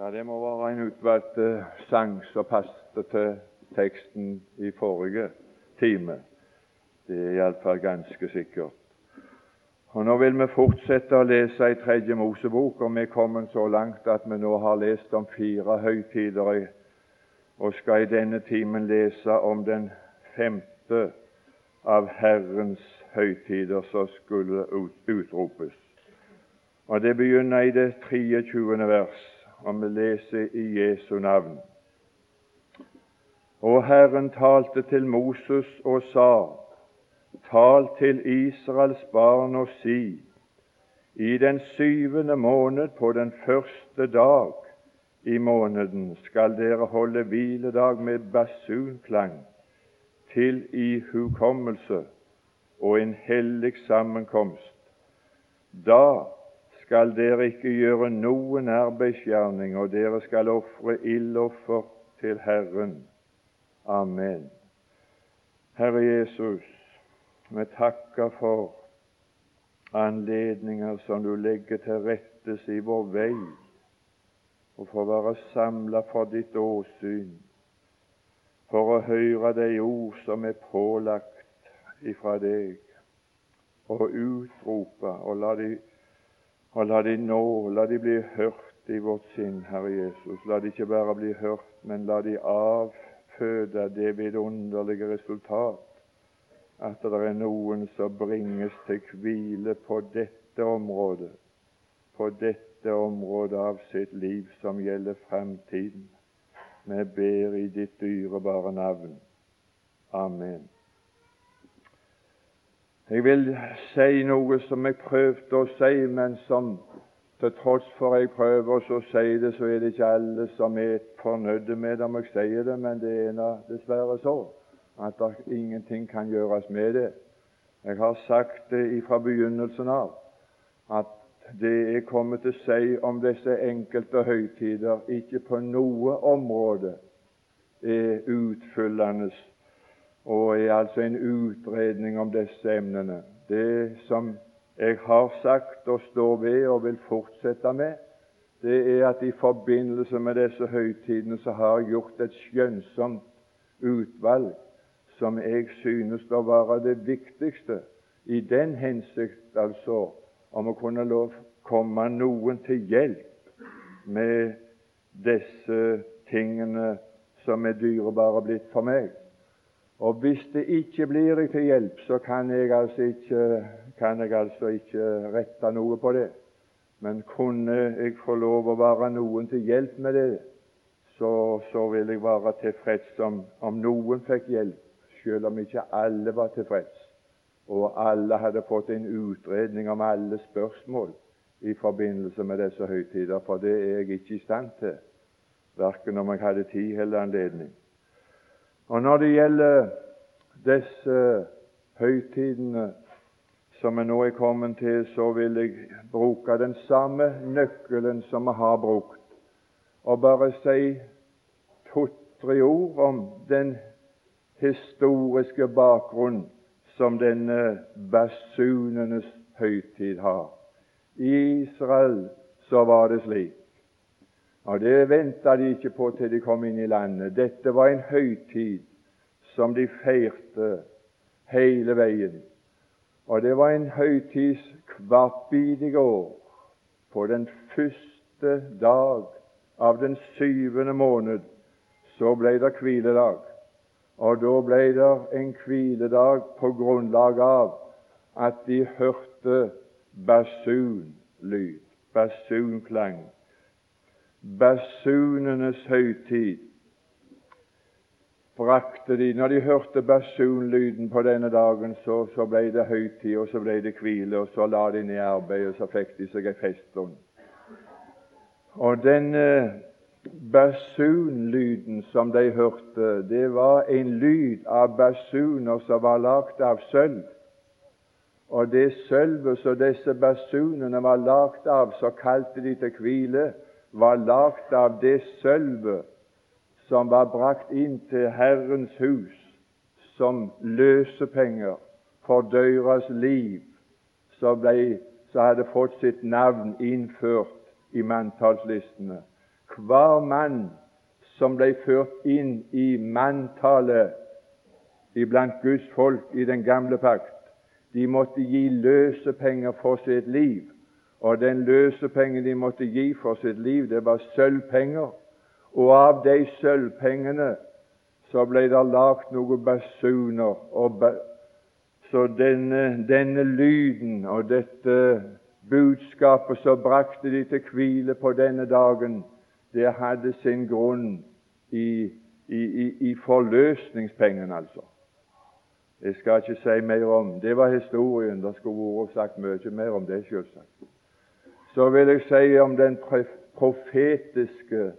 Ja, Det må være en utvalgt uh, sang som passer til teksten i forrige time. Det er iallfall ganske sikkert. Og Nå vil vi fortsette å lese i Tredje Mosebok, og vi er kommet så langt at vi nå har lest om fire høytider, og skal i denne timen lese om den femte av Herrens høytider som skulle utropes. Og Det begynner i det 23. vers og vi leser i Jesu navn. Og Herren talte til Moses og sa:" Tal til Israels barn og si:" I den syvende måned på den første dag i måneden skal dere holde hviledag med basunklang til ihukommelse og en hellig sammenkomst. Da skal dere ikke gjøre noen arbeidsgjerning, og dere skal ofre ildoffer til Herren. Amen. Herre Jesus, vi takker for anledninger som du legger til rettes i vår vei, og for å være samla for ditt åsyn, for å høre de ord som er pålagt ifra deg, og utrope og la de og la de nå, la de bli hørt i vårt sinn, Herre Jesus. La de ikke bare bli hørt, men la de avføde det vidunderlige resultat at det er noen som bringes til hvile på dette området, på dette området av sitt liv som gjelder framtiden. Vi ber i ditt dyrebare navn. Amen. Jeg vil si noe som jeg prøvde å si, men som til tross for jeg prøver å si det, så er det ikke alle som er fornøyde med det om jeg sier det, men det er dessverre så at det ingenting kan gjøres med det. Jeg har sagt det fra begynnelsen av at det jeg kommer til å si om disse enkelte høytider, ikke på noe område er utfyllende og er altså en utredning om disse emnene. Det som jeg har sagt og står ved og vil fortsette med, det er at i forbindelse med disse høytidene så har jeg gjort et skjønnsomt utvalg som jeg synes å være det viktigste i den hensikt altså om å kunne lov komme noen til hjelp med disse tingene som er dyrebare blitt for meg. Og hvis det ikke blir deg til hjelp, så kan jeg altså ikke, kan jeg altså ikke rette noe på det. Men kunne jeg få lov å være noen til hjelp med det, så, så vil jeg være tilfreds om, om noen fikk hjelp, selv om ikke alle var tilfreds, og alle hadde fått en utredning om alle spørsmål i forbindelse med disse høytider, for det er jeg ikke i stand til, verken om jeg hadde tid eller anledning. Og Når det gjelder disse høytidene som vi nå er kommet til, så vil jeg bruke den samme nøkkelen som vi har brukt, og bare si to-tre ord om den historiske bakgrunnen som denne basunenes høytid har. I Israel så var det slik og Det venta de ikke på til de kom inn i landet. Dette var en høytid som de feirte hele veien. Og det var en høytid hvert bidige år. På den første dag av den syvende måned så ble det hviledag. Og da ble det en hviledag på grunnlag av at de hørte basunlyd, basunklang basunenes høytid brakte de Når de hørte basunlyden på denne dagen, så, så ble det høytid, og så ble det hvile, og så la de ned arbeidet, og så fikk de seg ei feststund. Og denne basunlyden som de hørte, det var en lyd av basuner som var lagd av sølv. Og det sølvet som disse basunene var lagd av, så kalte de til hvile var lagd av det sølvet som var brakt inn til Herrens hus som løsepenger for døras liv, som hadde fått sitt navn innført i manntallslistene. hver mann som ble ført inn i manntallet iblant Guds folk i den gamle pakt, de måtte gi løsepenger for sitt liv. Og den løsepengen de måtte gi for sitt liv, det var sølvpenger. Og av de sølvpengene så ble det lagt noen basuner. så denne, denne lyden og dette budskapet som brakte de til hvile på denne dagen, det hadde sin grunn i, i, i, i forløsningspengene, altså. Jeg skal ikke si mer om Det var historien. Det skulle vært sagt mye mer om det, selvsagt. Så vil jeg si om den profetiske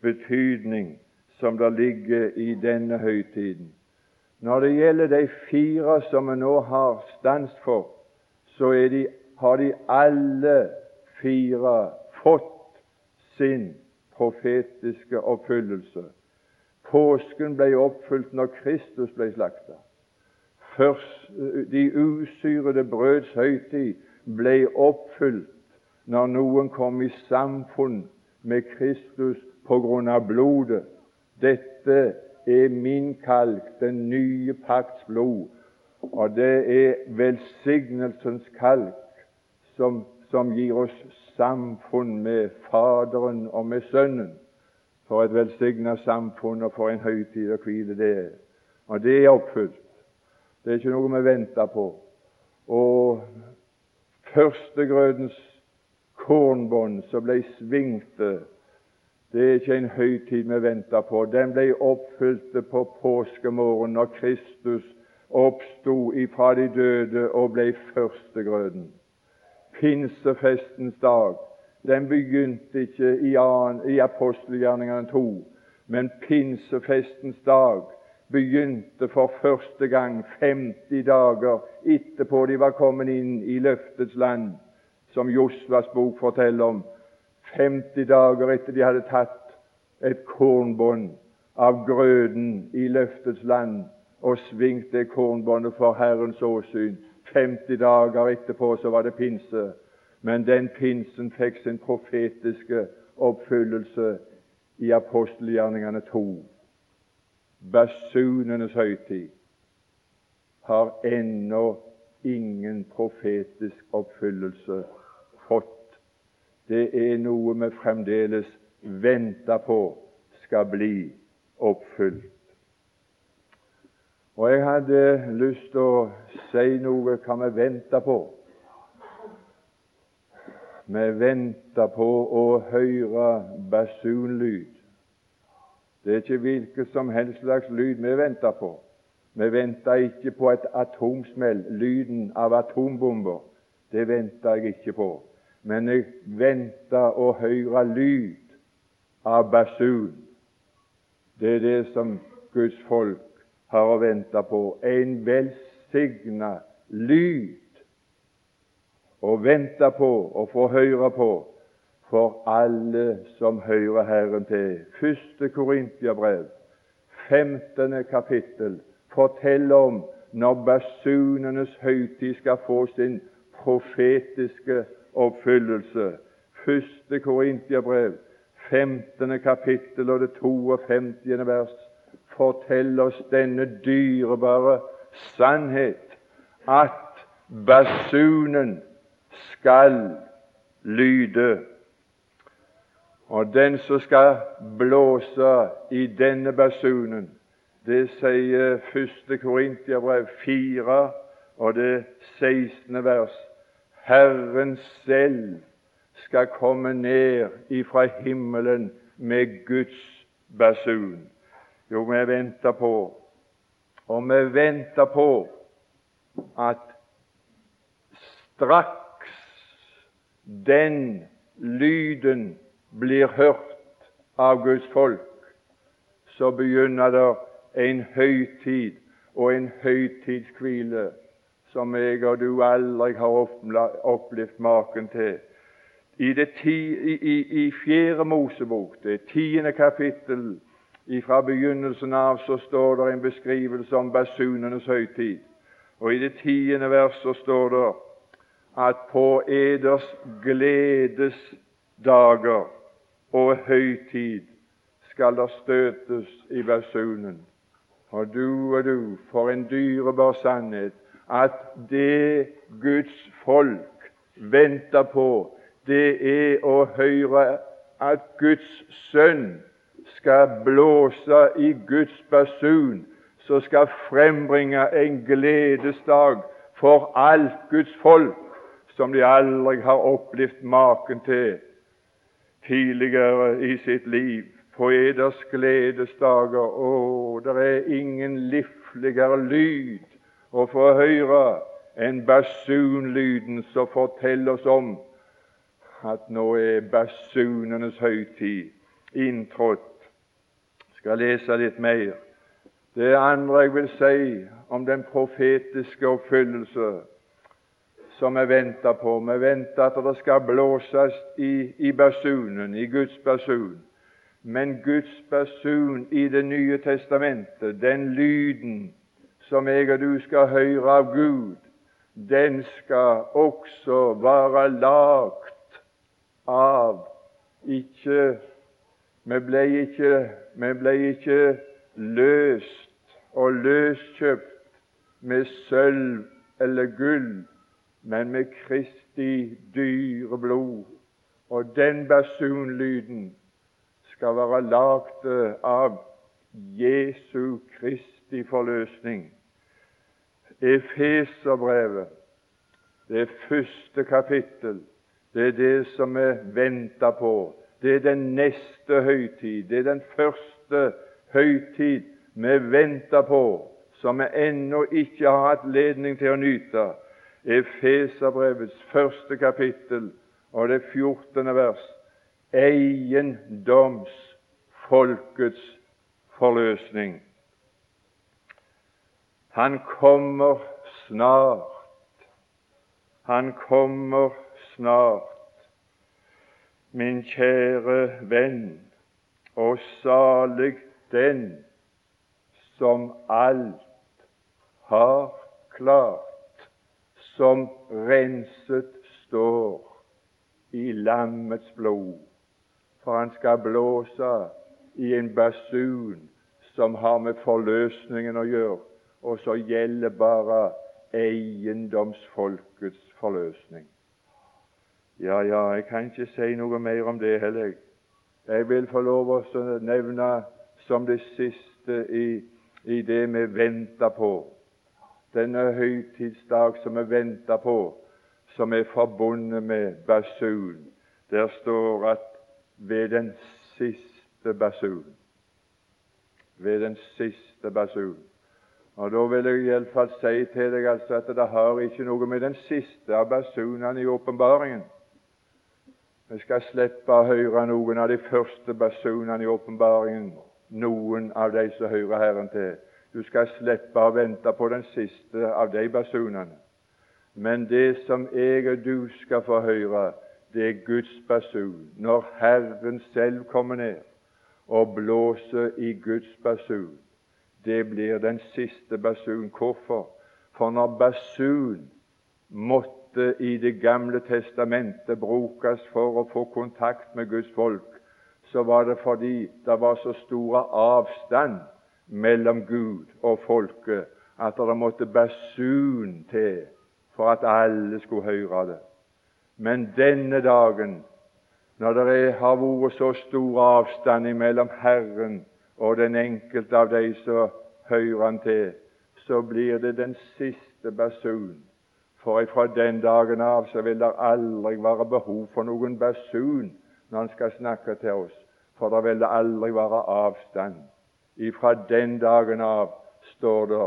betydning som det ligger i denne høytiden. Når det gjelder de fire som vi nå har stans for, så de, har de alle fire fått sin profetiske oppfyllelse. Påsken ble oppfylt når Kristus ble slakta. De usyrede brøds høytid ble oppfylt når noen kom i samfunn med Kristus på grunn av blodet. Dette er min kalk, den nye pakts blod, og det er velsignelsens kalk som, som gir oss samfunn med Faderen og med Sønnen. For et velsigna samfunn og for en høytid å hvile det er. Og det er oppfylt. Det er ikke noe vi venter på. Og førstegrødens kornbånd som ble svingte, det er ikke en høytid vi venter på. Den ble oppfylt på påskemorgen når Kristus oppsto ifra de døde og ble førstegrøden. Pinsefestens dag den begynte ikke i, i apostelgjerningene 2, men pinsefestens dag begynte for første gang 50 dager etterpå de var kommet inn i løftets land, som Josvas bok forteller om. 50 dager etter de hadde tatt et kornbånd av grøden i løftets land og svingt det kornbåndet for Herrens åsyn. 50 dager etterpå så var det pinse, men den pinsen fikk sin profetiske oppfyllelse i apostelgjerningene 2 basunenes høytid, har ennå ingen profetisk oppfyllelse fått. Det er noe vi fremdeles venter på skal bli oppfylt. Og Jeg hadde lyst til å si noe hva vi venter på. Vi venter på å høre basunlyd. Det er ikke hvilken som helst slags lyd vi venter på. Vi venter ikke på et atomsmell, lyden av atombomber. Det venter jeg ikke på. Men jeg venter å høre lyd av basun. Det er det som Guds folk har å vente på. En velsigna lyd å vente på og få høre på for alle som hører Herren til. Første Korintiabrev, 15. kapittel, forteller om når basunenes høytid skal få sin profetiske oppfyllelse. Første Korintiabrev, 15. kapittel og det 52. vers forteller oss denne dyrebare sannhet at basunen skal lyde og den som skal blåse i denne basunen, det sier 1. Korintiabrev 4 og det 16. vers. Herren selv skal komme ned ifra himmelen med Guds basun. Jo, vi venter på, og vi venter på at straks den lyden blir hørt av Guds folk, så begynner det en høytid og en høytidskvile som jeg og du aldri har opplevd maken til. I, det ti, i, i, i Fjerde Mosebok, det tiende kapittel, fra begynnelsen av, så står det en beskrivelse om basunenes høytid. Og i det tiende verset står det at på eders gledes dager og høytid skal det støtes i basunen. Og du og du, for en dyrebar sannhet, at det Guds folk venter på, det er å høre at Guds sønn skal blåse i Guds basun, som skal frembringe en gledesdag for alt Guds folk, som de aldri har opplevd maken til tidligere i sitt liv. På eders gledesdager, å, det er ingen livligere lyd å få høre en basunlyden som forteller oss om at nå er basunenes høytid inntrådt. Skal lese litt mer. Det andre jeg vil si om den profetiske oppfyllelse som vi venter på Vi venter at det skal blåses i, i basunen, i Guds basun. Men Guds basun i Det nye testamentet, den lyden som jeg og du skal høre av Gud, den skal også være lagt av ikke Vi ble ikke, vi ble ikke løst og løskjøpt med sølv eller gull, men med Kristi dyre blod. Og den basunlyden skal være lagd av Jesu Kristi forløsning. Efeserbrevet, det første kapittel, det er det som vi venter på. Det er den neste høytid. Det er den første høytid vi venter på, som vi ennå ikke har hatt ledning til å nyte. Efeserbrevets første kapittel og det 14. vers. Eiendomsfolkets forløsning. Han kommer snart. Han kommer snart. Min kjære venn, og salig den som alt har klart, som renset står i lammets blod. For han skal blåse i en basun som har med forløsningen å gjøre, og så gjelder bare eiendomsfolkets forløsning. Ja, ja, jeg kan ikke si noe mer om det heller. Jeg vil få lov å nevne som det siste i, i det vi venter på. Denne høytidsdag som vi venter på, som er forbundet med basun. Der står at ved den siste basun Ved den siste basun. Og Da vil jeg iallfall si til deg altså at det har ikke noe med den siste av basunene i åpenbaringen. Vi skal slippe å høre noen av de første basunene i åpenbaringen, noen av de som hører Herren til. Du skal slippe å vente på den siste av de basunene. Men det som jeg og du skal få høre, det er Guds basun. Når Herren selv kommer ned og blåser i Guds basun, det blir den siste basun. Hvorfor? For når basun måtte i Det gamle testamentet brukes for å få kontakt med Guds folk, så var det fordi det var så stor avstand mellom Gud og folket at det måtte basun til for at alle skulle høre det. Men denne dagen, når det har vært så stor avstand mellom Herren og den enkelte av de som hører Han til, så blir det den siste basun. For ifra den dagen av så vil det aldri være behov for noen basun når Han skal snakke til oss, for da vil det aldri være avstand. Ifra den dagen av står det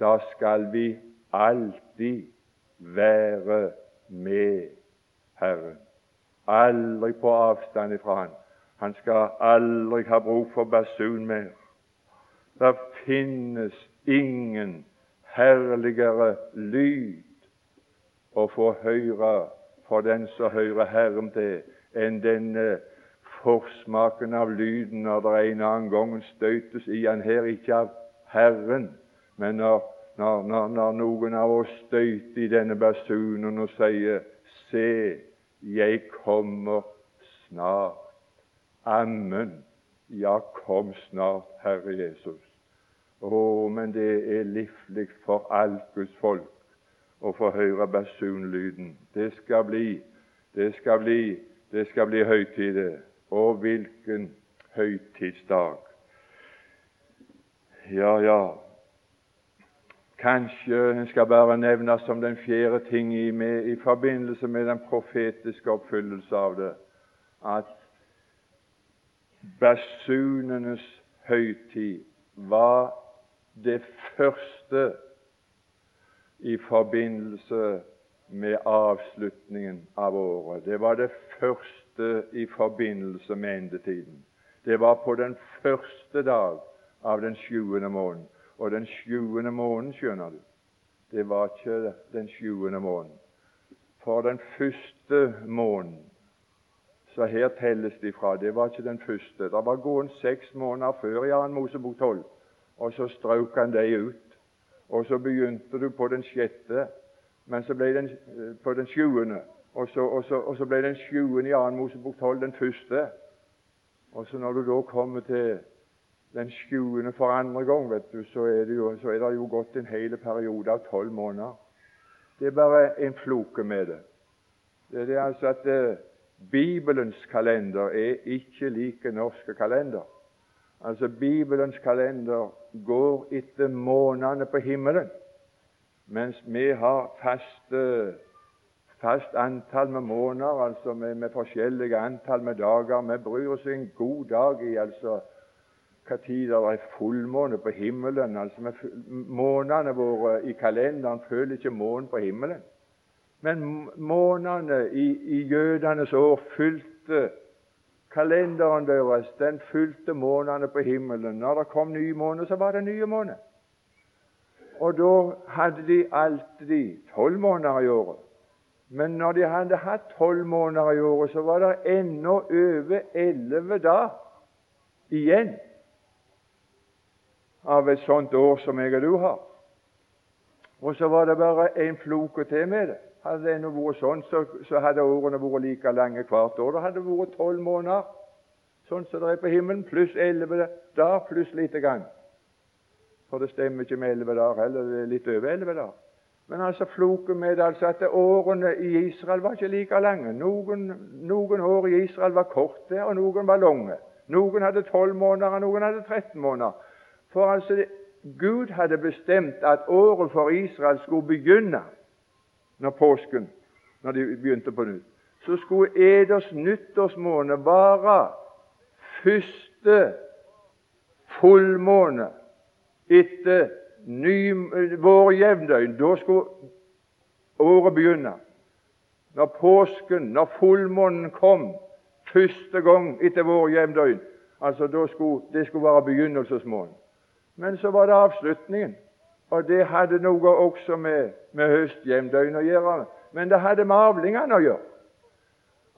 da skal vi alltid være med Herren. Aldri på avstand ifra Han. Han skal aldri ha bruk for basun mer. Det finnes ingen herligere lyd å få høre for den som hører Herren til, enn denne forsmaken av lyden når det en annen gang støtes i han her, ikke av Herren, men når når, når, når noen av oss støter i denne basunen og sier Se, jeg kommer snart. Ammen. Ja, kom snart, Herre Jesus. Å, men det er livlig for alt Guds folk å få høre basunlyden. Det skal bli, det skal bli, det skal bli høytid. Og hvilken høytidsdag! Ja, ja. Kanskje en skal bare nevne som den fjerde ting i, med, i forbindelse med den profetiske oppfyllelse av det, at basunenes høytid var det første i forbindelse med avslutningen av året. Det var det første i forbindelse med endetiden. Det var på den første dag av den sjuende måneden. Og den sjuende måneden, skjønner du, det var ikke den sjuende måneden. For den første måneden så her telles de fra. Det var ikke den første. Det var gående seks måneder før i 2. Mosebok 12, og så strøk han dem ut. Og så begynte du på den sjette, men så ble den eh, på den sjuende. Og så, og, så, og så, ble den sjuende i 2. Mosebok 12 den første. Og så når du da kommer til den sjuende for andre gang, vet du, så er det jo, så er det jo gått en hel periode av tolv måneder. Det er bare en floke med det. Det er altså at eh, Bibelens kalender er ikke like norske kalender. Altså Bibelens kalender går etter månedene på himmelen, mens vi har faste, fast antall med måneder, altså med, med, forskjellige antall med dager. Vi bryr oss en god dag i altså hva tid det er fullmåne på himmelen. altså Månedene våre i kalenderen følger ikke månen på himmelen. Men månedene i, i jødenes år fylte Kalenderen deres den fulgte månedene på himmelen. Når det kom nye måneder, så var det nye måneder. Og da hadde de alltid tolv måneder i året. Men når de hadde hatt tolv måneder i året, så var det ennå over elleve dager igjen av et sånt år som jeg og du har. Og så var det bare en floke til med det. Hadde det vært sånn, så, så, hadde årene vært like lange hvert år. Det hadde vært tolv måneder, sånn som det er på himmelen, pluss elleve dager, pluss lite grann. For det stemmer ikke med elleve dager heller, det er litt over elleve dager. Men altså floken med altså at årene i Israel var ikke like lange. Noen, noen år i Israel var korte, og noen var lange. Noen hadde tolv måneder, og noen hadde 13 måneder. For altså, Gud hadde bestemt at året for Israel skulle begynne når påsken, når de begynte på nytt, så skulle eders nyttårsmåned være første fullmåne etter ny, vår jevndøgn. Da skulle året begynne. Når påsken, når fullmånen kom første gang etter vår jevndøgn, altså da skulle, det skulle være begynnelsesmåneden. Men så var det avslutningen. Og det hadde noe også med, med høstjevndøgn å gjøre, men det hadde med avlingene å gjøre.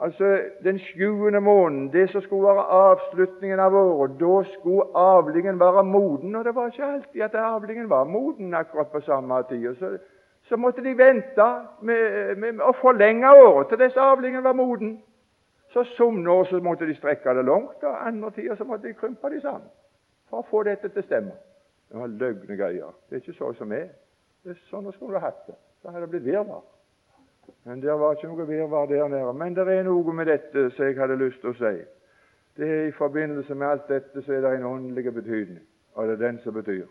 Altså Den sjuende måneden, det som skulle være avslutningen av året, da skulle avlingen være moden. Og det var ikke alltid at avlingen var moden akkurat på samme tid. Så, så måtte de vente med, med, med å forlenge året til dess avlingen var moden. Så Somme år så måtte de strekke det langt, og andre tider så måtte de krympe de sammen for å få dette til å stemme. Det var løgne greier. Det er ikke sånn som er. Det er sånn skulle du hatt det. Da hadde det blitt virvar. Men det var ikke noe virvar der nede. Men det er noe med dette som jeg hadde lyst til å si. Det er I forbindelse med alt dette så er det en åndelig betydning, og det er den som betyr.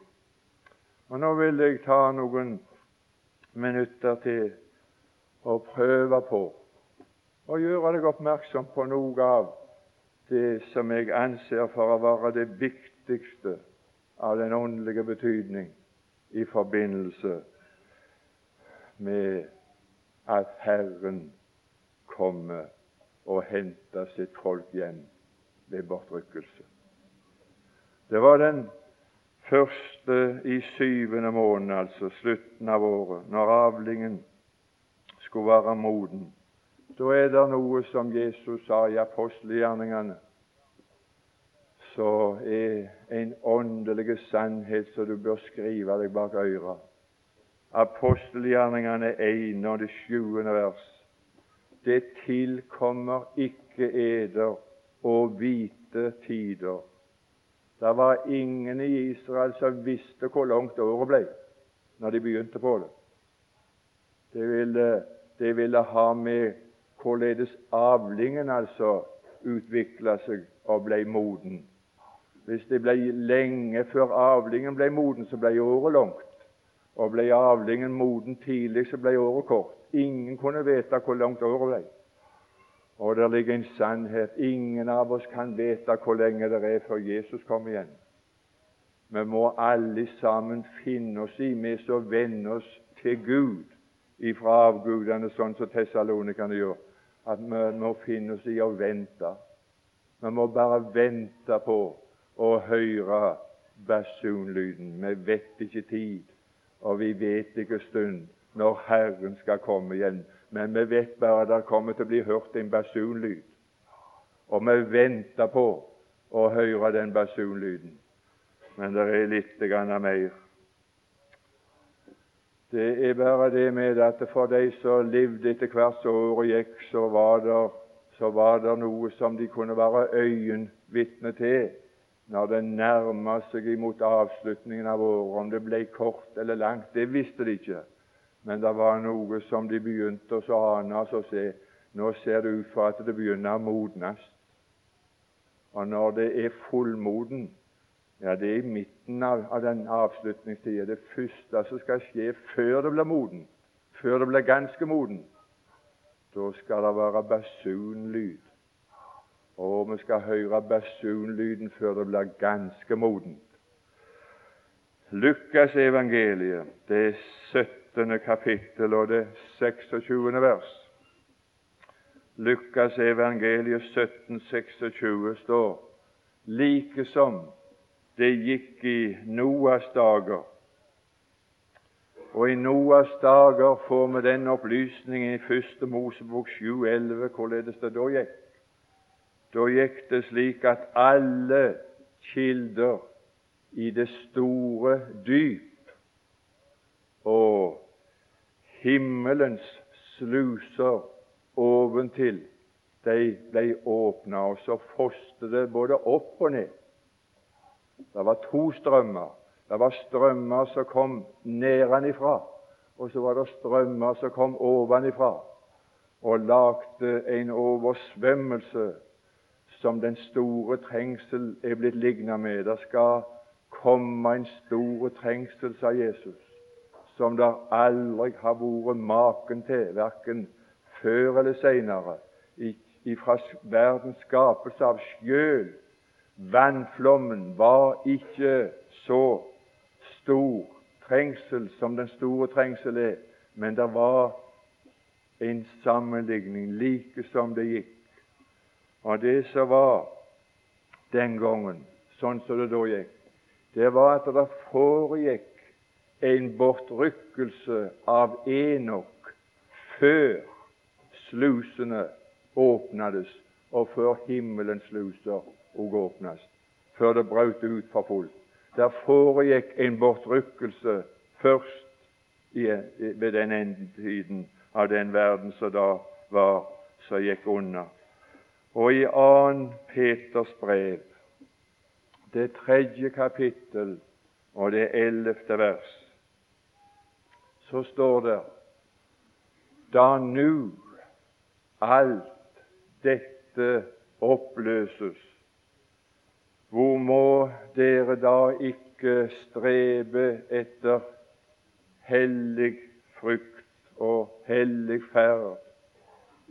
Og Nå vil jeg ta noen minutter til å prøve på å gjøre deg oppmerksom på noe av det som jeg anser for å være det viktigste av den åndelige betydning i forbindelse med at Herren kommer og henter sitt folk hjem ved bortrykkelse. Det var den første i syvende måned, altså slutten av året, når avlingen skulle være moden. Da er det noe som Jesus sa i apostelgjerningene så er en åndelig sannhet som du bør skrive deg bak øret. Apostelgjerningene 1 og det sjuende vers. Det tilkommer ikke eder å vite tider. Det var ingen i Israel som visste hvor langt året ble når de begynte på det. Det ville, det ville ha med hvorledes avlingen altså utvikla seg og ble moden. Hvis det ble lenge før avlingen ble moden, så ble året langt. Og ble avlingen moden tidlig, så ble året kort. Ingen kunne vite hvor langt året ble. Og der ligger en sannhet. Ingen av oss kan vite hvor lenge det er før Jesus kommer igjen. Vi må alle sammen finne oss i, vi som venner oss til Gud ifra avgudene, sånn som tessalonikerne gjør, at vi må finne oss i å vente. Vi må bare vente på å høre basunlyden. Vi vet ikke tid, og vi vet ikke stund når Herren skal komme igjen. Men vi vet bare det kommer til å bli hørt en basunlyd. Og vi venter på å høre den basunlyden. Men det er litt mer. Det er bare det med at for de som levde etter hvert som året gikk, så var, det, så var det noe som de kunne være øyenvitne til når det nærma seg imot avslutningen av året. Om det ble kort eller langt, det visste de ikke. Men det var noe som de begynte å ane og se. Nå ser det ut for at det begynner å modnes. Og når det er fullmoden, ja, det er i midten av, av den avslutningstida, det første som skal skje før det blir moden, før det blir ganske moden, da skal det være basunlyd. Og vi skal høre basunlyden før det blir ganske modent. Lukas evangeliet, det 17. kapittel og det 26. vers. Lukas evangeliet 17, 26 står likesom det gikk i Noas dager. Og i Noas dager får vi den opplysningen i første Mosebok 7,11 hvorledes det da gikk. Da gikk det slik at alle kilder i det store dyp, og himmelens sluser oventil de ble åpna, og så foste det både opp og ned. Det var to strømmer. Det var strømmer som kom nedenifra, og så var det strømmer som kom ovenifra og lagde en oversvømmelse som den store trengsel er blitt ligna med. Det skal komme en stor trengsel, sa Jesus, som det aldri har vært maken til, verken før eller seinere, fra verdens skapelse av sjøl. Vannflommen var ikke så stor trengsel som den store trengsel er, men det var en sammenligning like som det gikk. Og det som var den gangen, sånn som det da gikk, det var at det foregikk en bortrykkelse av Enok før slusene åpnades, og før himmelens sluser òg åpnes, før det brøt ut for fullt. Der foregikk en bortrykkelse først i, ved den endetiden av den verden som da var, som gikk unna. Og i 2. Peters brev, det tredje kapittel og det ellevte vers, så står det da nu alt dette oppløses, hvor må dere da ikke strebe etter hellig frykt og hellig ferd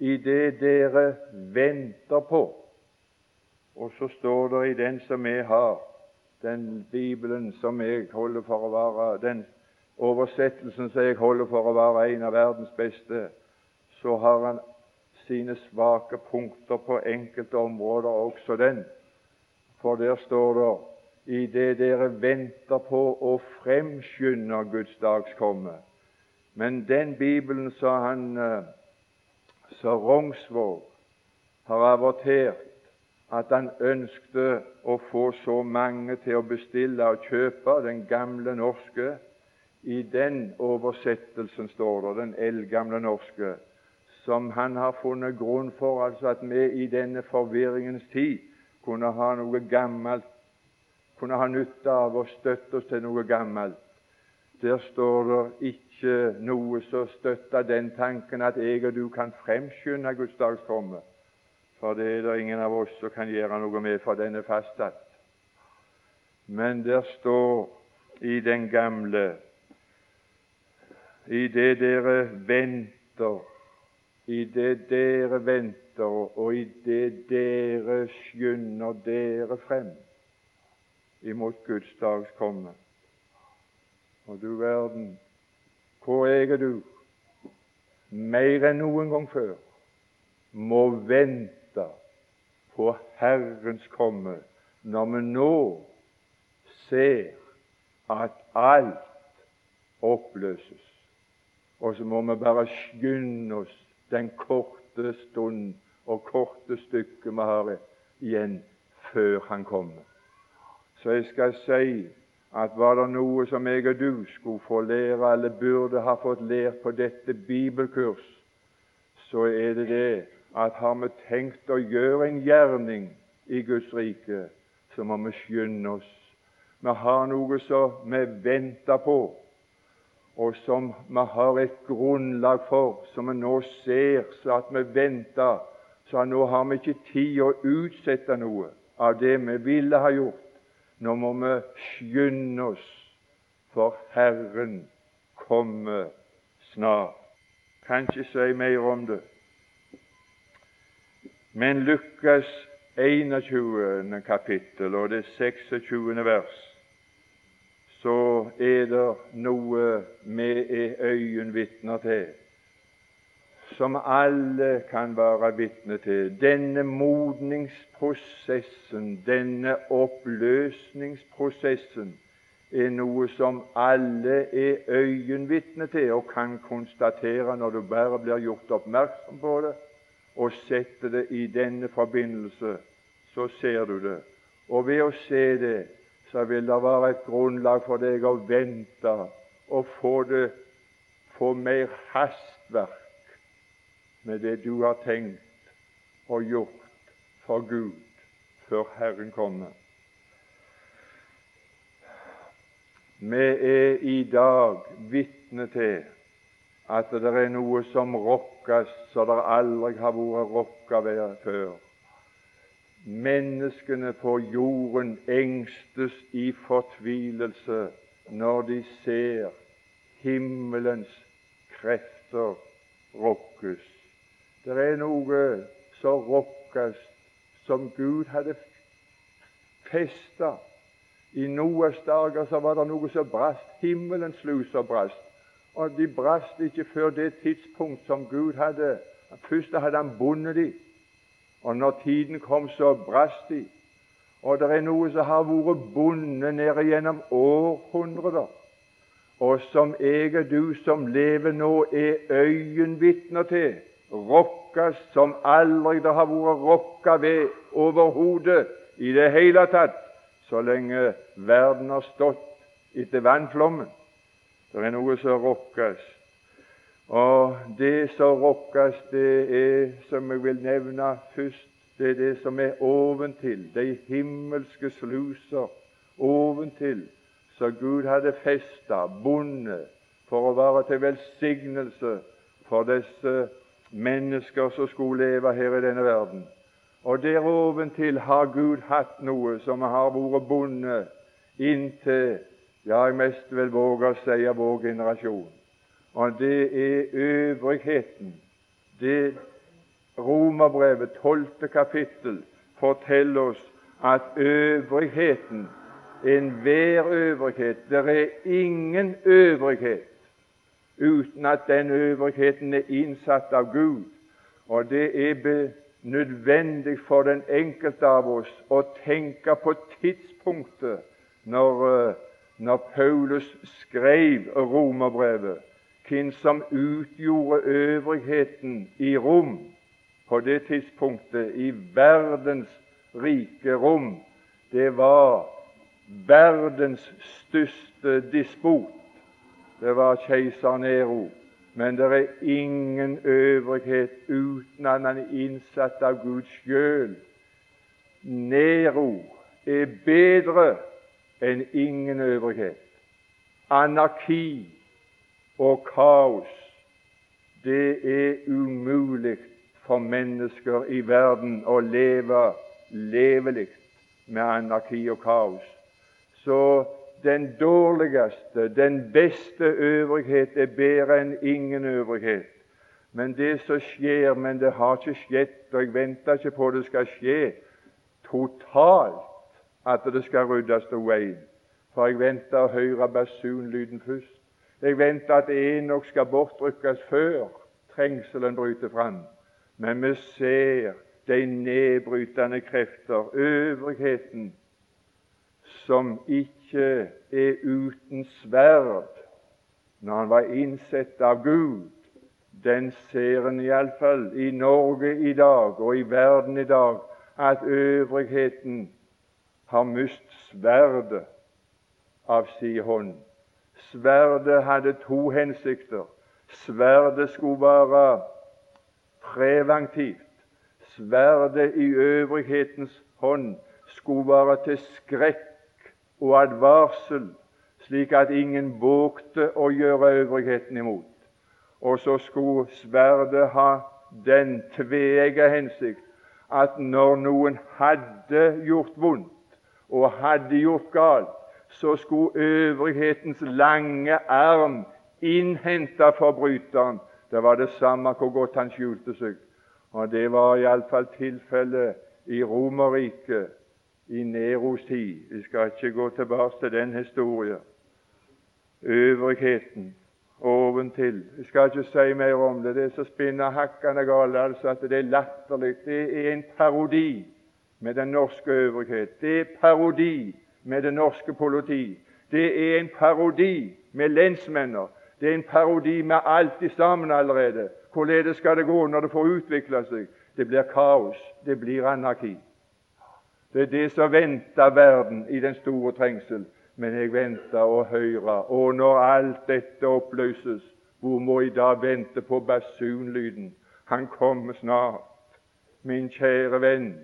i det dere venter på? Og så står det i den som jeg har, den Bibelen som jeg holder for å være den oversettelsen som jeg holder for å være en av verdens beste, så har han sine svake punkter på enkelte områder, også den. For der står det i det dere venter på å fremskynde Guds dags komme. Men den Bibelen som han eh, så Rognsvåg har avertert at han ønskte å få så mange til å bestille og kjøpe den gamle norske. I den oversettelsen står det, den eldgamle norske, som han har funnet grunn for, altså at vi i denne forvirringens tid kunne ha noe gammelt, kunne ha nytte av å støtte oss til noe gammelt. Der står det ikke noe som støtter den tanken at jeg og du kan fremskynde Guds dags komme. For det er det ingen av oss som kan gjøre noe med, for den er fastsatt. Men der står i den gamle I det dere venter, i det dere venter, og i det dere skynder dere frem imot Guds dags komme. Og du verden, hvor jeg og du, mer enn noen gang før, må vente på Herrens komme når vi nå ser at alt oppløses. Og så må vi bare skynde oss den korte stund og korte stykket vi har igjen før Han kommer. Så jeg skal si at var det noe som jeg og du skulle få lære, eller burde ha fått lært på dette bibelkurs, så er det det at har vi tenkt å gjøre en gjerning i Guds rike, så må vi skynde oss vi har noe som vi venter på, og som vi har et grunnlag for, som vi nå ser så at vi venter. Så nå har vi ikke tid å utsette noe av det vi ville ha gjort. Nå må vi skynde oss, for Herren kommer snart. Kan ikke si mer om det. Men Lukas 21. kapittel og det 26. vers så er det noe vi er øyenvitner til, som alle kan være vitne til. Denne modningsprosessen, denne oppløsningsprosessen, er noe som alle er øyenvitne til og kan konstatere når du bare blir gjort oppmerksom på det og setter det i denne forbindelse, så ser du det. Og ved å se det så vil det være et grunnlag for deg å vente og få det få mer hastverk med det du har tenkt og gjort for Gud før Herren kommer. Vi er i dag vitne til at det er noe som rokkes så det aldri har vært rokka før. Menneskene på jorden engstes i fortvilelse når de ser himmelens krefter rokkes. Det er noe som rokkes, som Gud hadde festa. I Noas dager så var det noe som brast. Himmelens sluser brast. Og de brast ikke før det tidspunkt som Gud hadde Først hadde han bundet de, og når tiden kom, så brast de. Og det er noe som har vært bundet ned gjennom århundrer, og som jeg og du som lever nå, er øyenvitner til. Rokkes som aldri det har vært rokka ved overhodet i det hele tatt, så lenge verden har stått etter vannflommen. Det er noe som rokkes. Og det som rokkes, det er, som jeg vil nevne først, det er det som er oventil, de himmelske sluser oventil, som Gud hadde festa, bundet, for å være til velsignelse for disse mennesker som skulle leve her i denne verden. Og der oventil har Gud hatt noe som har vært bundet inntil, ja, jeg mest vil våge å si, av vår generasjon og det er øvrigheten. Det Romerbrevet, tolvte kapittel, forteller oss at øvrigheten, enhver øvrighet Det er ingen øvrighet uten at den øvrigheten er innsatt av Gud. Og det er nødvendig for den enkelte av oss å tenke på tidspunktet når, eh, når Paulus skrev romerbrevet hvem som utgjorde øvrigheten i rom på det tidspunktet, i verdens rike rom. Det var verdens største dispot. Det var keiser Nero. Men det er ingen øvrighet uten at han er innsatt av Gud sjøl. Nero er bedre enn ingen øvrighet. Anarki og kaos, det er umulig for mennesker i verden å leve levelig med anarki og kaos. Så den dårligste, den beste øvrighet er bedre enn ingen øvrighet. Men det som skjer Men det har ikke skjedd, og jeg venter ikke på det skal skje totalt, at det skal ryddes til veien. For jeg venter å høre basunlyden først. Jeg venter at Enok skal bortrykkes før trengselen bryter fram. Men vi ser de nedbrytende krefter, øvrigheten, som ikke er uten sverd når han var innsett av Gud. Den ser en iallfall i Norge i dag og i verden i dag at øvrigheten har mist sverdet av sin hånd. Sverdet hadde to hensikter. Sverdet skulle være preventivt. Sverdet i øvrighetens hånd skulle være til skrekk og advarsel, slik at ingen vågte å gjøre øvrigheten imot. Og så skulle sverdet ha den tveegga hensikt at når noen hadde gjort vondt og hadde gjort galt, så skulle øvrighetens lange arm innhente forbryteren. Det var det samme hvor godt han skjulte seg. Og Det var iallfall tilfellet i Romerriket i Neros tid. Vi skal ikke gå tilbake til den historien. Øvrigheten oventil. Jeg skal ikke si mer om det. Det er så spinner hakkende galt altså at det er latterlig. Det er en parodi med den norske øvrighet. Det er parodi med det norske politi. Det er en parodi med lensmenner. Det er en parodi med alt i sammen allerede. Hvorledes skal det gå når det får utvikle seg? Det blir kaos. Det blir anarki. Det er det som venter verden i den store trengsel. Men jeg venter å høre. Og når alt dette oppløses, hvor må jeg da vente på basunlyden? Han kommer snart, min kjære venn.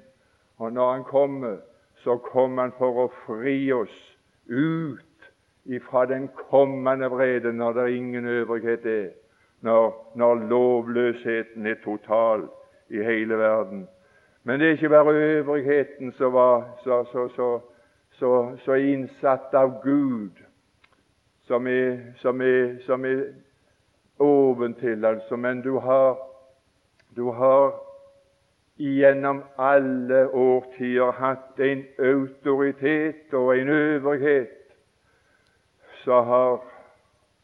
Og når han kommer, så kommer han for å fri oss ut ifra den kommende vrede når det ingen øvrighet er når, når lovløsheten er total i hele verden. Men det er ikke bare øvrigheten som var så, så, så, så, innsatt av Gud, som er, som er, som er oventil, altså. Men du har, du har gjennom alle årtier hatt en autoritet og en øvrighet som har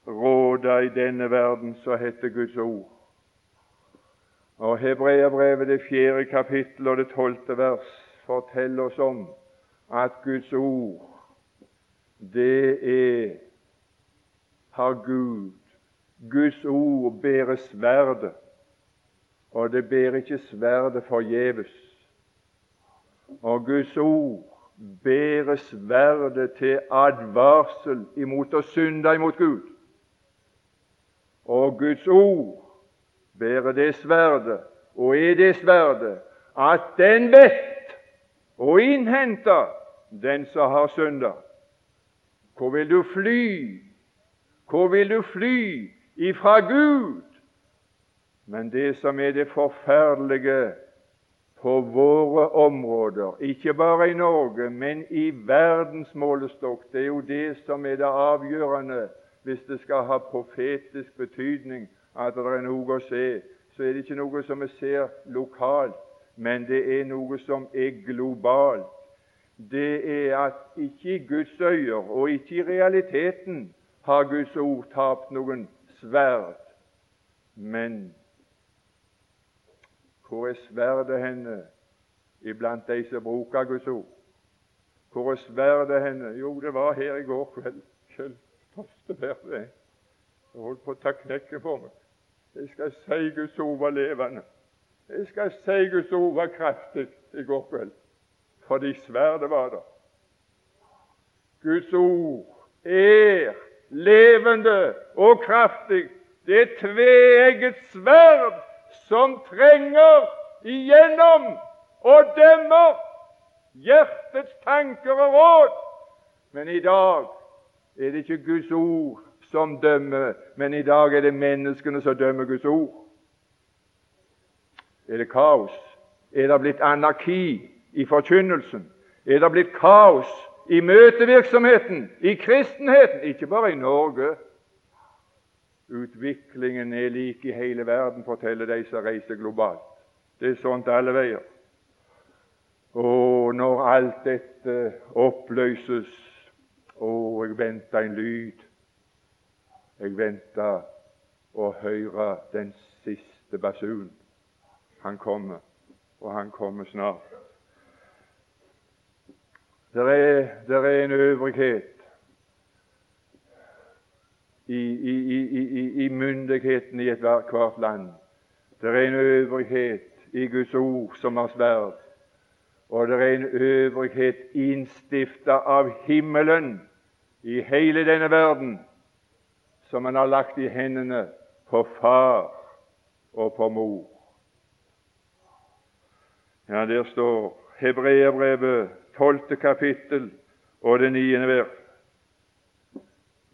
råda i denne verden, som heter Guds ord. Og Hebreabrevet, det fjerde kapittel og det tolvte vers, forteller oss om at Guds ord, det er har Gud. Guds ord bærer sverdet, og det bærer ikke sverdet forgjeves. Og Guds ord bærer sverdet til advarsel imot å synde imot Gud. Og Guds ord bærer det sverdet, og er det sverdet, at den vet og innhente den som har synda. Hvor vil du fly? Hvor vil du fly ifra Gud? Men det som er det forferdelige på våre områder, ikke bare i Norge, men i verdens målestokk, det er jo det som er det avgjørende hvis det skal ha profetisk betydning at det er noe å se, så er det ikke noe som vi ser lokalt, men det er noe som er globalt. Det er at ikke i Guds øyne og ikke i realiteten har Guds ord tapt noen sverd. Men hvor er sverdet henne iblant de som bruker Guds ord? Hvor er sverdet henne? Jo, det var her i går kveld. Selv fosterberg det. Jeg holdt på å ta knekken på meg. Jeg skal si Guds ord var levende. Jeg skal si Guds ord var kraftig i går kveld, fordi sverdet var der. Guds ord er levende og kraftig. Det er tveegget sverd som trenger igjennom og dømmer hjertets tanker og råd. Men i dag er det ikke Guds ord som dømmer, men i dag er det menneskene som dømmer Guds ord. Er det kaos? Er det blitt anarki i forkynnelsen? Er det blitt kaos i møtevirksomheten, i kristenheten? Ikke bare i Norge. Utviklingen er lik i hele verden, forteller de som reiser globalt. Det er sånt alle veier. Og når alt dette oppløses Å, jeg venter en lyd. Jeg venter å høre den siste basun. Han kommer, og han kommer snart. Det er, der er en øvrighet i, i, i, i myndigheten i ethvert land. Det er en øvrighet i Guds ord som har sverd, og det er en øvrighet innstifta av himmelen i hele denne verden, som han har lagt i hendene på far og på mor. Ja, der står Hebreerbrevet, tolvte kapittel og det niende vers.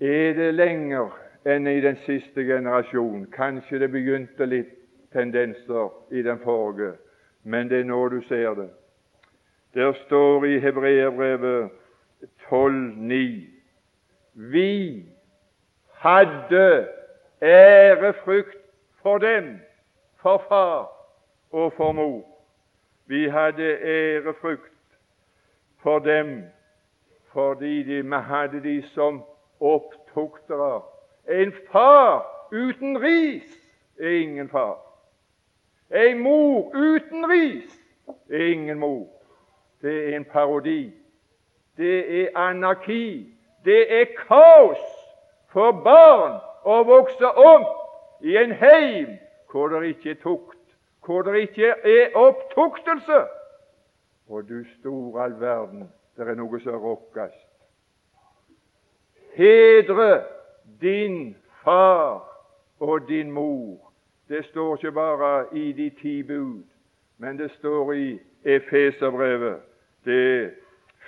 Er det lenger enn i den siste generasjon? Kanskje det begynte litt tendenser i den forrige, men det er nå du ser det. Der står i Hebreerbrevet 12,9 Vi hadde ærefrykt for dem, for far og for mor. Vi hadde ærefrykt for dem fordi de, hadde de som opptuktere. En far uten ris er ingen far. En mor uten ris er ingen mor. Det er en parodi. Det er anarki. Det er kaos for barn å vokse opp i en heim hvor det ikke er tukt, hvor det ikke er opptuktelse. Og du store all verden, det er noe som rokkes. Hedre din far og din mor det står ikke bare i de ti bud, men det står i Efeserbrevet, det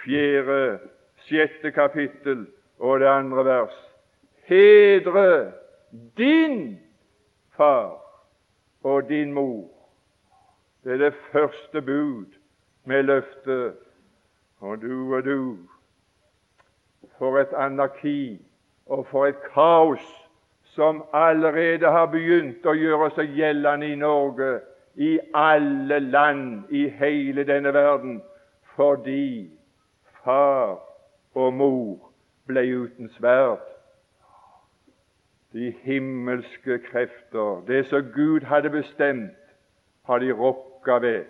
fjerde, sjette kapittel og det andre vers. Hedre din far og din mor. Det er det første bud med løftet. Og du og du, for et anarki og for et kaos som allerede har begynt å gjøre seg gjeldende i Norge, i alle land i hele denne verden, fordi far og mor ble uten sverd. De himmelske krefter, det som Gud hadde bestemt, har de rokka ved,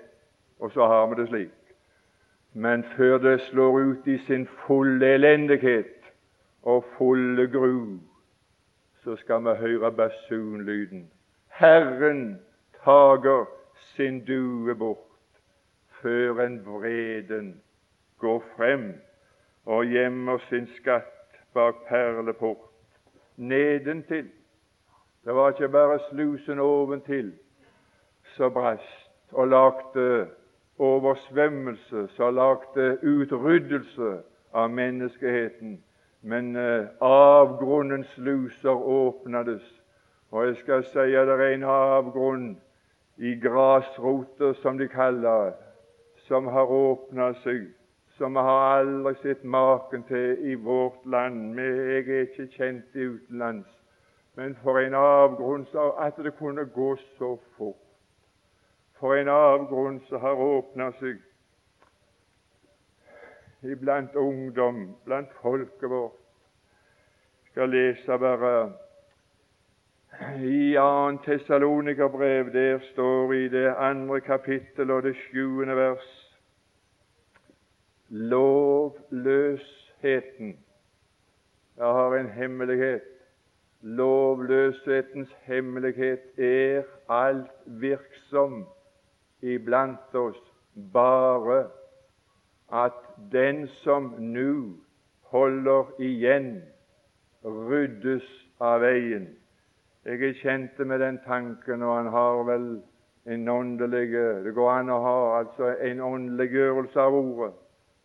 og så har vi det slik. Men før det slår ut i sin fulle elendighet og fulle gru, så skal vi høre basunlyden. Herren tager sin due bort før en vreden går frem og gjemmer sin skatt bak perleport. Nedentil. Det var ikke bare slusen oventil som brast og lagde oversvømmelse, som lagde utryddelse av menneskeheten men eh, avgrunnens sluser åpnades. Og jeg skal si at det er en avgrunn i grasrota, som de kaller som har åpna seg, som vi har aldri sett maken til i vårt land. Jeg er ikke kjent i utenlands. Men for en avgrunn at det kunne gå så fort. For en avgrunn som har åpna seg iblant ungdom, blant folket vårt. Jeg skal lese bare i 2. Tessalonikerbrev. Der står i det andre kapittel og det sjuende vers Lovløsheten. Jeg har en hemmelighet. Lovløshetens hemmelighet er alt virksom iblant oss bare at den som nå holder igjen, ryddes av veien. Jeg er kjent med den tanken, og han har vel en åndelig Det går an å ha altså en åndeliggjørelse av ordet.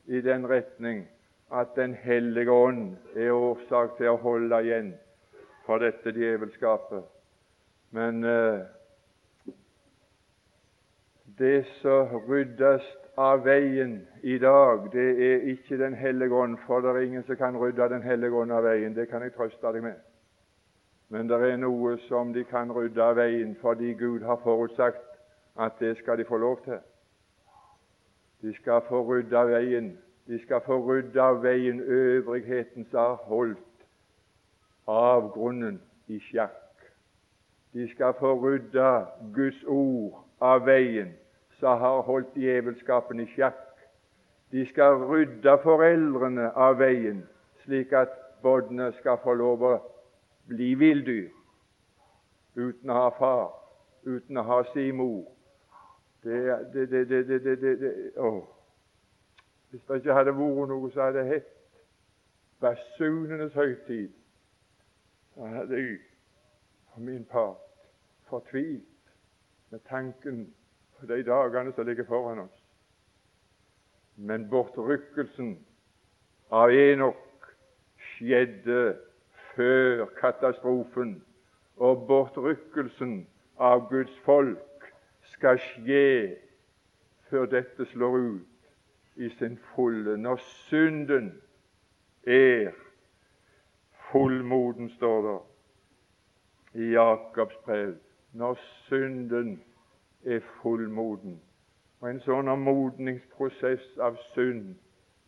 I den retning at Den hellige ånd er årsak til å holde igjen for dette djevelskapet. Men eh, det som ryddes av veien i dag, det er ikke Den hellige ånd, for det er ingen som kan rydde Den hellige ånd av veien. Det kan jeg trøste deg med. Men det er noe som de kan rydde av veien fordi Gud har forutsagt at det skal de få lov til. De skal få rydde av veien. De skal få rydde av veien øvrigheten som har holdt avgrunnen i sjakk. De skal få rydde Guds ord av veien som har holdt djevelskapen i sjakk. De skal rydde foreldrene av veien, slik at barna skal få lov å bli villdyr uten å ha far, uten å ha sin mor. Det, det, det, det, å. Hvis det ikke hadde vært noe som hadde hett basunenes høytid, så hadde jeg for min part fortvilt med tanken på de dagene som ligger foran oss. Men bortrykkelsen av Enok skjedde før katastrofen, og bortrykkelsen av Guds folk skal skje før dette slår ut i sin fulle. Når synden er fullmoden, står det i Jakobs brev. Når synden er fullmoden. Og En sånn modningsprosess av synd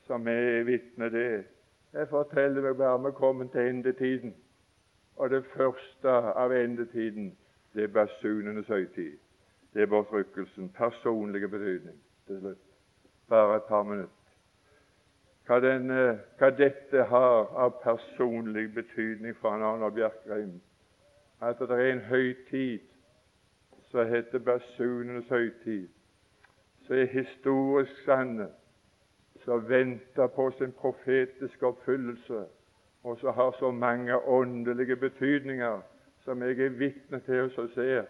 som vi er vitne til, jeg forteller meg bare vi kommer til endetiden. Og det første av endetiden, det er basunenes høytid. Det er bortrykkelsen. Personlige betydning til slutt. Bare et par minutter. Hva, den, hva dette har av personlig betydning for en Arne Bjerkreim. At det er en høytid som heter basunenes høytid, som er historisk sanne, som venter på sin profetiske oppfyllelse, og som har så mange åndelige betydninger som jeg er vitne til og ser.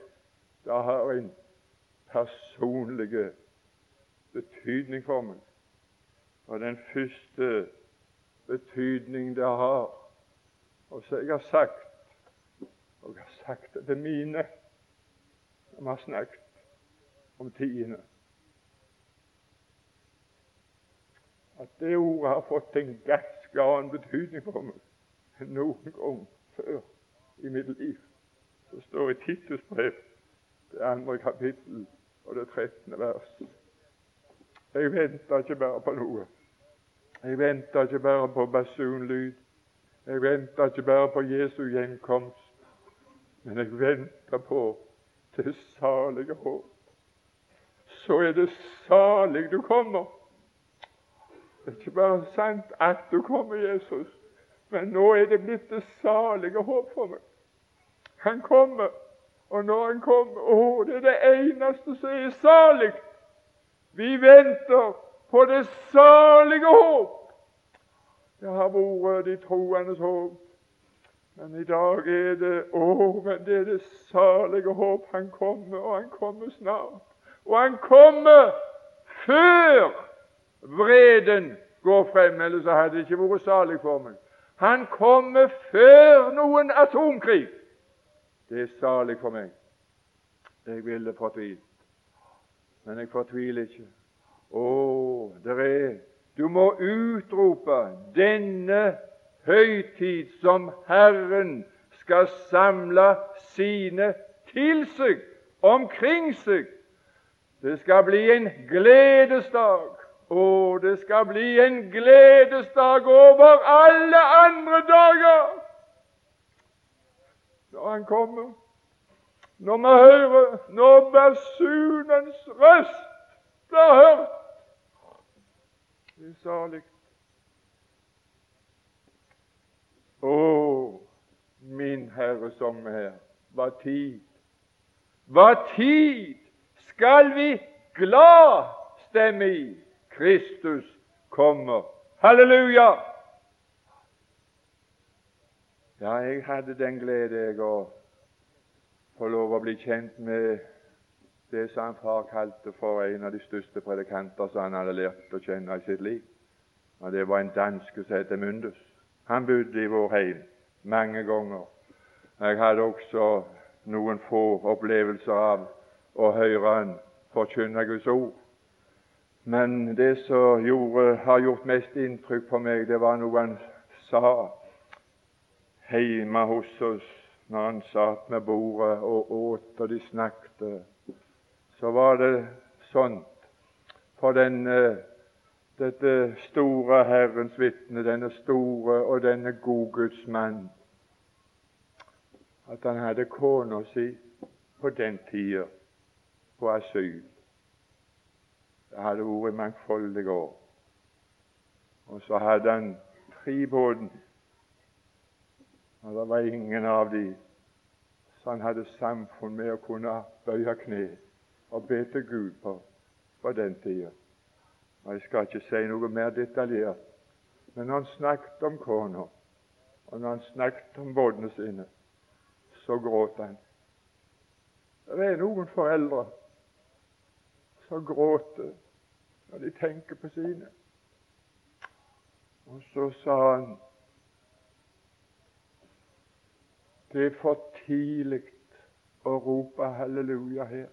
Det har en personlig betydning for meg. Og den første betydning det har, og så jeg har sagt og jeg har sagt det til mine vi har snakket om tidene. At det ordet har fått en ganske annen betydning for meg enn noen gang før i mitt liv. Det står i Titus brev, det andre kapittel og det trettende vers. Jeg venter ikke bare på noe. Jeg venter ikke bare på basunlyd. Jeg venter ikke bare på Jesu gjenkomst. Men jeg venter på det salige håp. Så er det salig du kommer. Det er ikke bare sant at du kommer, Jesus, men nå er det blitt det salige håp for meg. Han kommer, og når han kommer Å, det er det eneste som er salig. Vi venter på det salige håp. Det har vært de troendes håp men i dag er det Å, men det er det salige håp. Han kommer, og han kommer snart. Og han kommer før vreden går frem, ellers hadde det ikke vært salig for meg. Han kommer før noen atomkrig. Det er salig for meg. Jeg ville fortvilt, men jeg fortviler ikke. Å, det er Du må utrope denne høytid som Herren skal samle sine til seg, omkring seg. Det skal bli en gledesdag. Å, det skal bli en gledesdag over alle andre dager når Han kommer. Når vi hører når basunens røst blir hørt. Det er salig. Å, min Herre, som er her, hva tid Hva tid skal vi glad stemme i? Kristus kommer. Halleluja! Ja, jeg hadde den glede jeg å få lov å bli kjent med det som han far kalte for en av de største predikanter som han hadde lært å kjenne i sitt liv. Og Det var en danske som het Mundus. Han bodde i vår heim mange ganger. Jeg hadde også noen få opplevelser av å høre han forkynne Guds ord. Men det som gjorde, har gjort mest inntrykk på meg, det var noe han sa hjemme hos oss når han satt med bordet og åt og de snakket. Så var det sånt for den, dette store Herrens vitne, denne store og denne godgudsmann, at han hadde kona si på den tida på asyl. Det hadde vært mangfoldige år. Og så hadde han tre og det var ingen av de som hadde samfunn med å kunne bøye kne og be til Gud på, på den tida. Jeg skal ikke si noe mer detaljert, men når han snakket om kona, og når han snakket om båtene sine, så gråt han. Det er noen foreldre som gråter når de tenker på sine. Og så sa han det er for tidlig å rope halleluja her.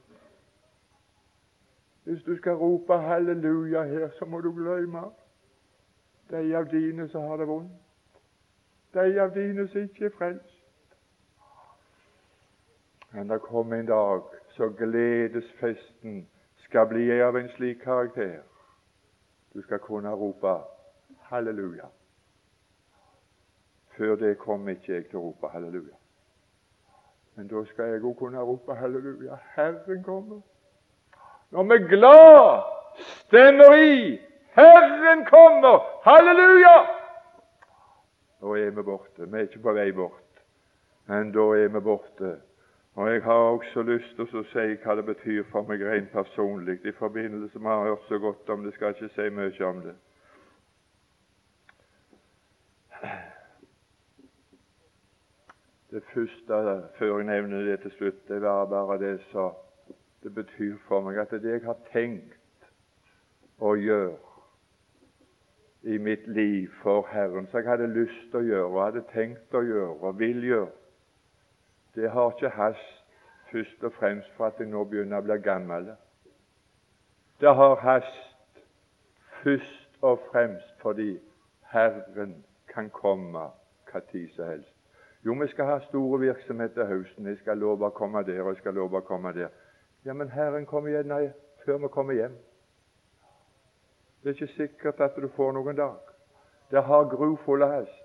Hvis du skal rope halleluja her, så må du glemme de av dine som har det vondt. De av dine som ikke er frelst. Men det kommer en dag så gledesfesten skal bli av en slik karakter. Du skal kunne rope halleluja. Før det kommer ikke jeg til å rope halleluja. Men da skal jeg òg kunne rope halleluja. Herren kommer. Når vi glad stemmer i Herren kommer! Halleluja! Da er vi borte. Vi er ikke på vei bort, men da er vi borte og Jeg har også lyst til å si hva det betyr for meg rent personlig i forbindelse med å ha hørt så godt om det. Skal ikke si mye om det. Det første før jeg nevner det til slutt, det var bare det som det betyr for meg at det jeg har tenkt å gjøre i mitt liv for Herren, som jeg hadde lyst til å gjøre og hadde tenkt å gjøre og vil gjøre, det har ikke hast først og fremst for at jeg nå begynner å bli gammel. Det har hast først og fremst fordi Herren kan komme hva tid som helst. Jo, vi skal ha store virksomheter høsten. Jeg skal love å komme der, og jeg skal love å komme der. Ja, men Herren kommer igjen før vi kommer hjem. Det er ikke sikkert at du får noen dag. Det har grufulle hest.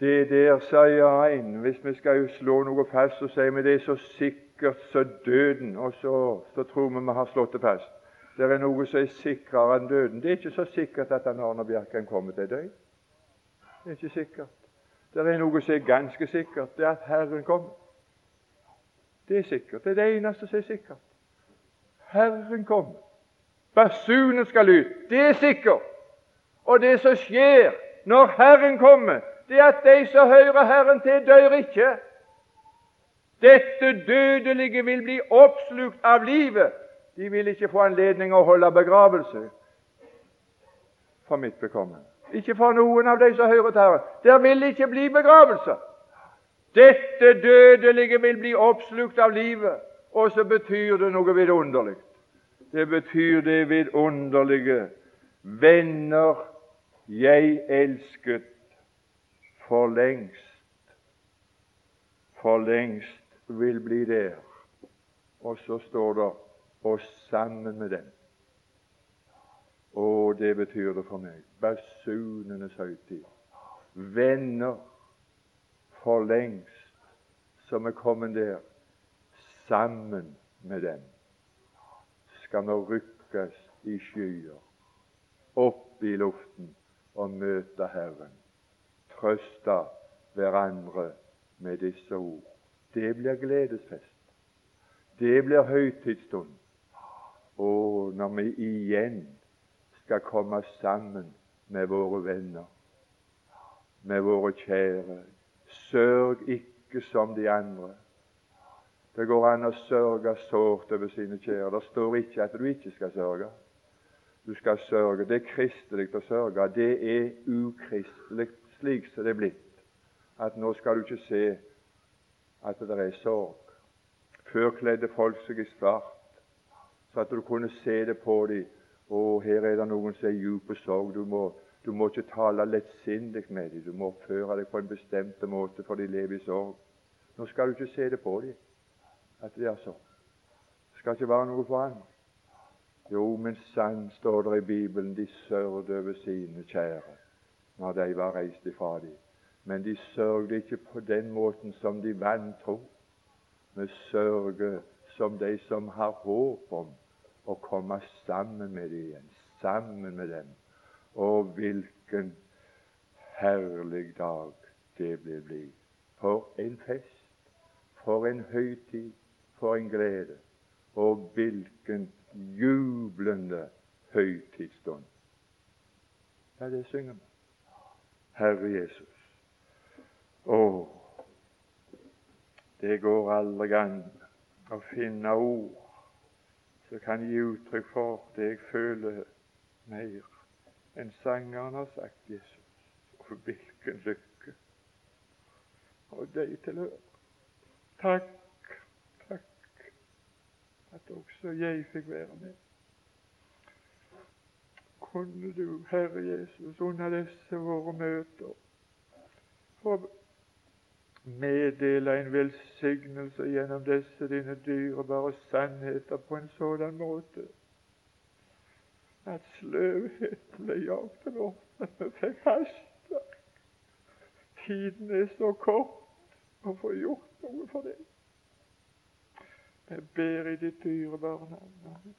Det der, sier en, hvis vi skal slå noe fast, så sier vi det er så sikkert så døden, og så, så, tror vi vi har slått det fast. Det er noe som er sikrere enn døden. Det er ikke så sikkert at han Arne Bjerkan kommer til deg. Det er ikke sikkert. Det er noe som er ganske sikkert. Det er at Herren kommer. Det er sikkert. Det er det eneste som er sikkert. Herren kommer. Basunen skal ut. Det er sikkert. Og det som skjer når Herren kommer, det er at de som hører Herren til, dør ikke. Dette dødelige vil bli oppslukt av livet. De vil ikke få anledning å holde begravelse for mitt bekommende. Ikke for noen av de som hører til Herren. Der vil ikke bli begravelse. Dette dødelige vil bli oppslukt av livet. Og så betyr det noe vidunderlig. Det betyr det vidunderlige Venner jeg elsket for lengst, for lengst vil bli der. Og så står det 'og sammen med dem'. Og det betyr det for meg. Basunenes høytid. Venner for lengst som er kommet der, sammen med dem skal vi rykkes i skyer, opp i luften og møte Herren trøste hverandre med disse ord. Det blir gledesfest. Det blir høytidsstund. Og når vi igjen skal komme sammen med våre venner, med våre kjære Sørg ikke som de andre. Det går an å sørge sårt over sine kjære. Det står ikke at du ikke skal sørge. du skal sørge. Det er kristelig å sørge. Det er ukristelig slik som det er blitt. At nå skal du ikke se at det er sorg. Før kledde folk seg i svart, så at du kunne se det på dem. Å, her er det noen som er djup sorg. Du må, du må ikke tale lettsindig med dem. Du må oppføre deg på en bestemt måte, for de lever i sorg. Nå skal du ikke se det på dem at det er sånn. Det skal ikke være noe forandring. Jo, men sann står det i Bibelen de sørget over sine kjære når de var reist ifra dem. Men de sørget ikke på den måten som de vantro. Vi sørger som de som har håp om å komme sammen med dem igjen. Sammen med dem. Og hvilken herlig dag det vil bli. For en fest. For en høytid. For en glede. Og hvilken jublende høytidsstund. Ja, det synger vi. Herre Jesus. Å, det går aldri an å finne ord som kan gi uttrykk for det jeg føler mer enn sangeren har sagt, Jesus. Og hvilken lykke! Og deg tilhører. Takk, takk, at også jeg fikk være med. Kunne du, Herre Jesus, under disse våre møter få meddele en velsignelse gjennom disse dine dyrebare sannheter på en sådan måte at sløvheten ble jagd bort, at vi fikk hastverk. Tiden er så kort å få gjort noe for det. Vi ber i ditt dyrebare navn.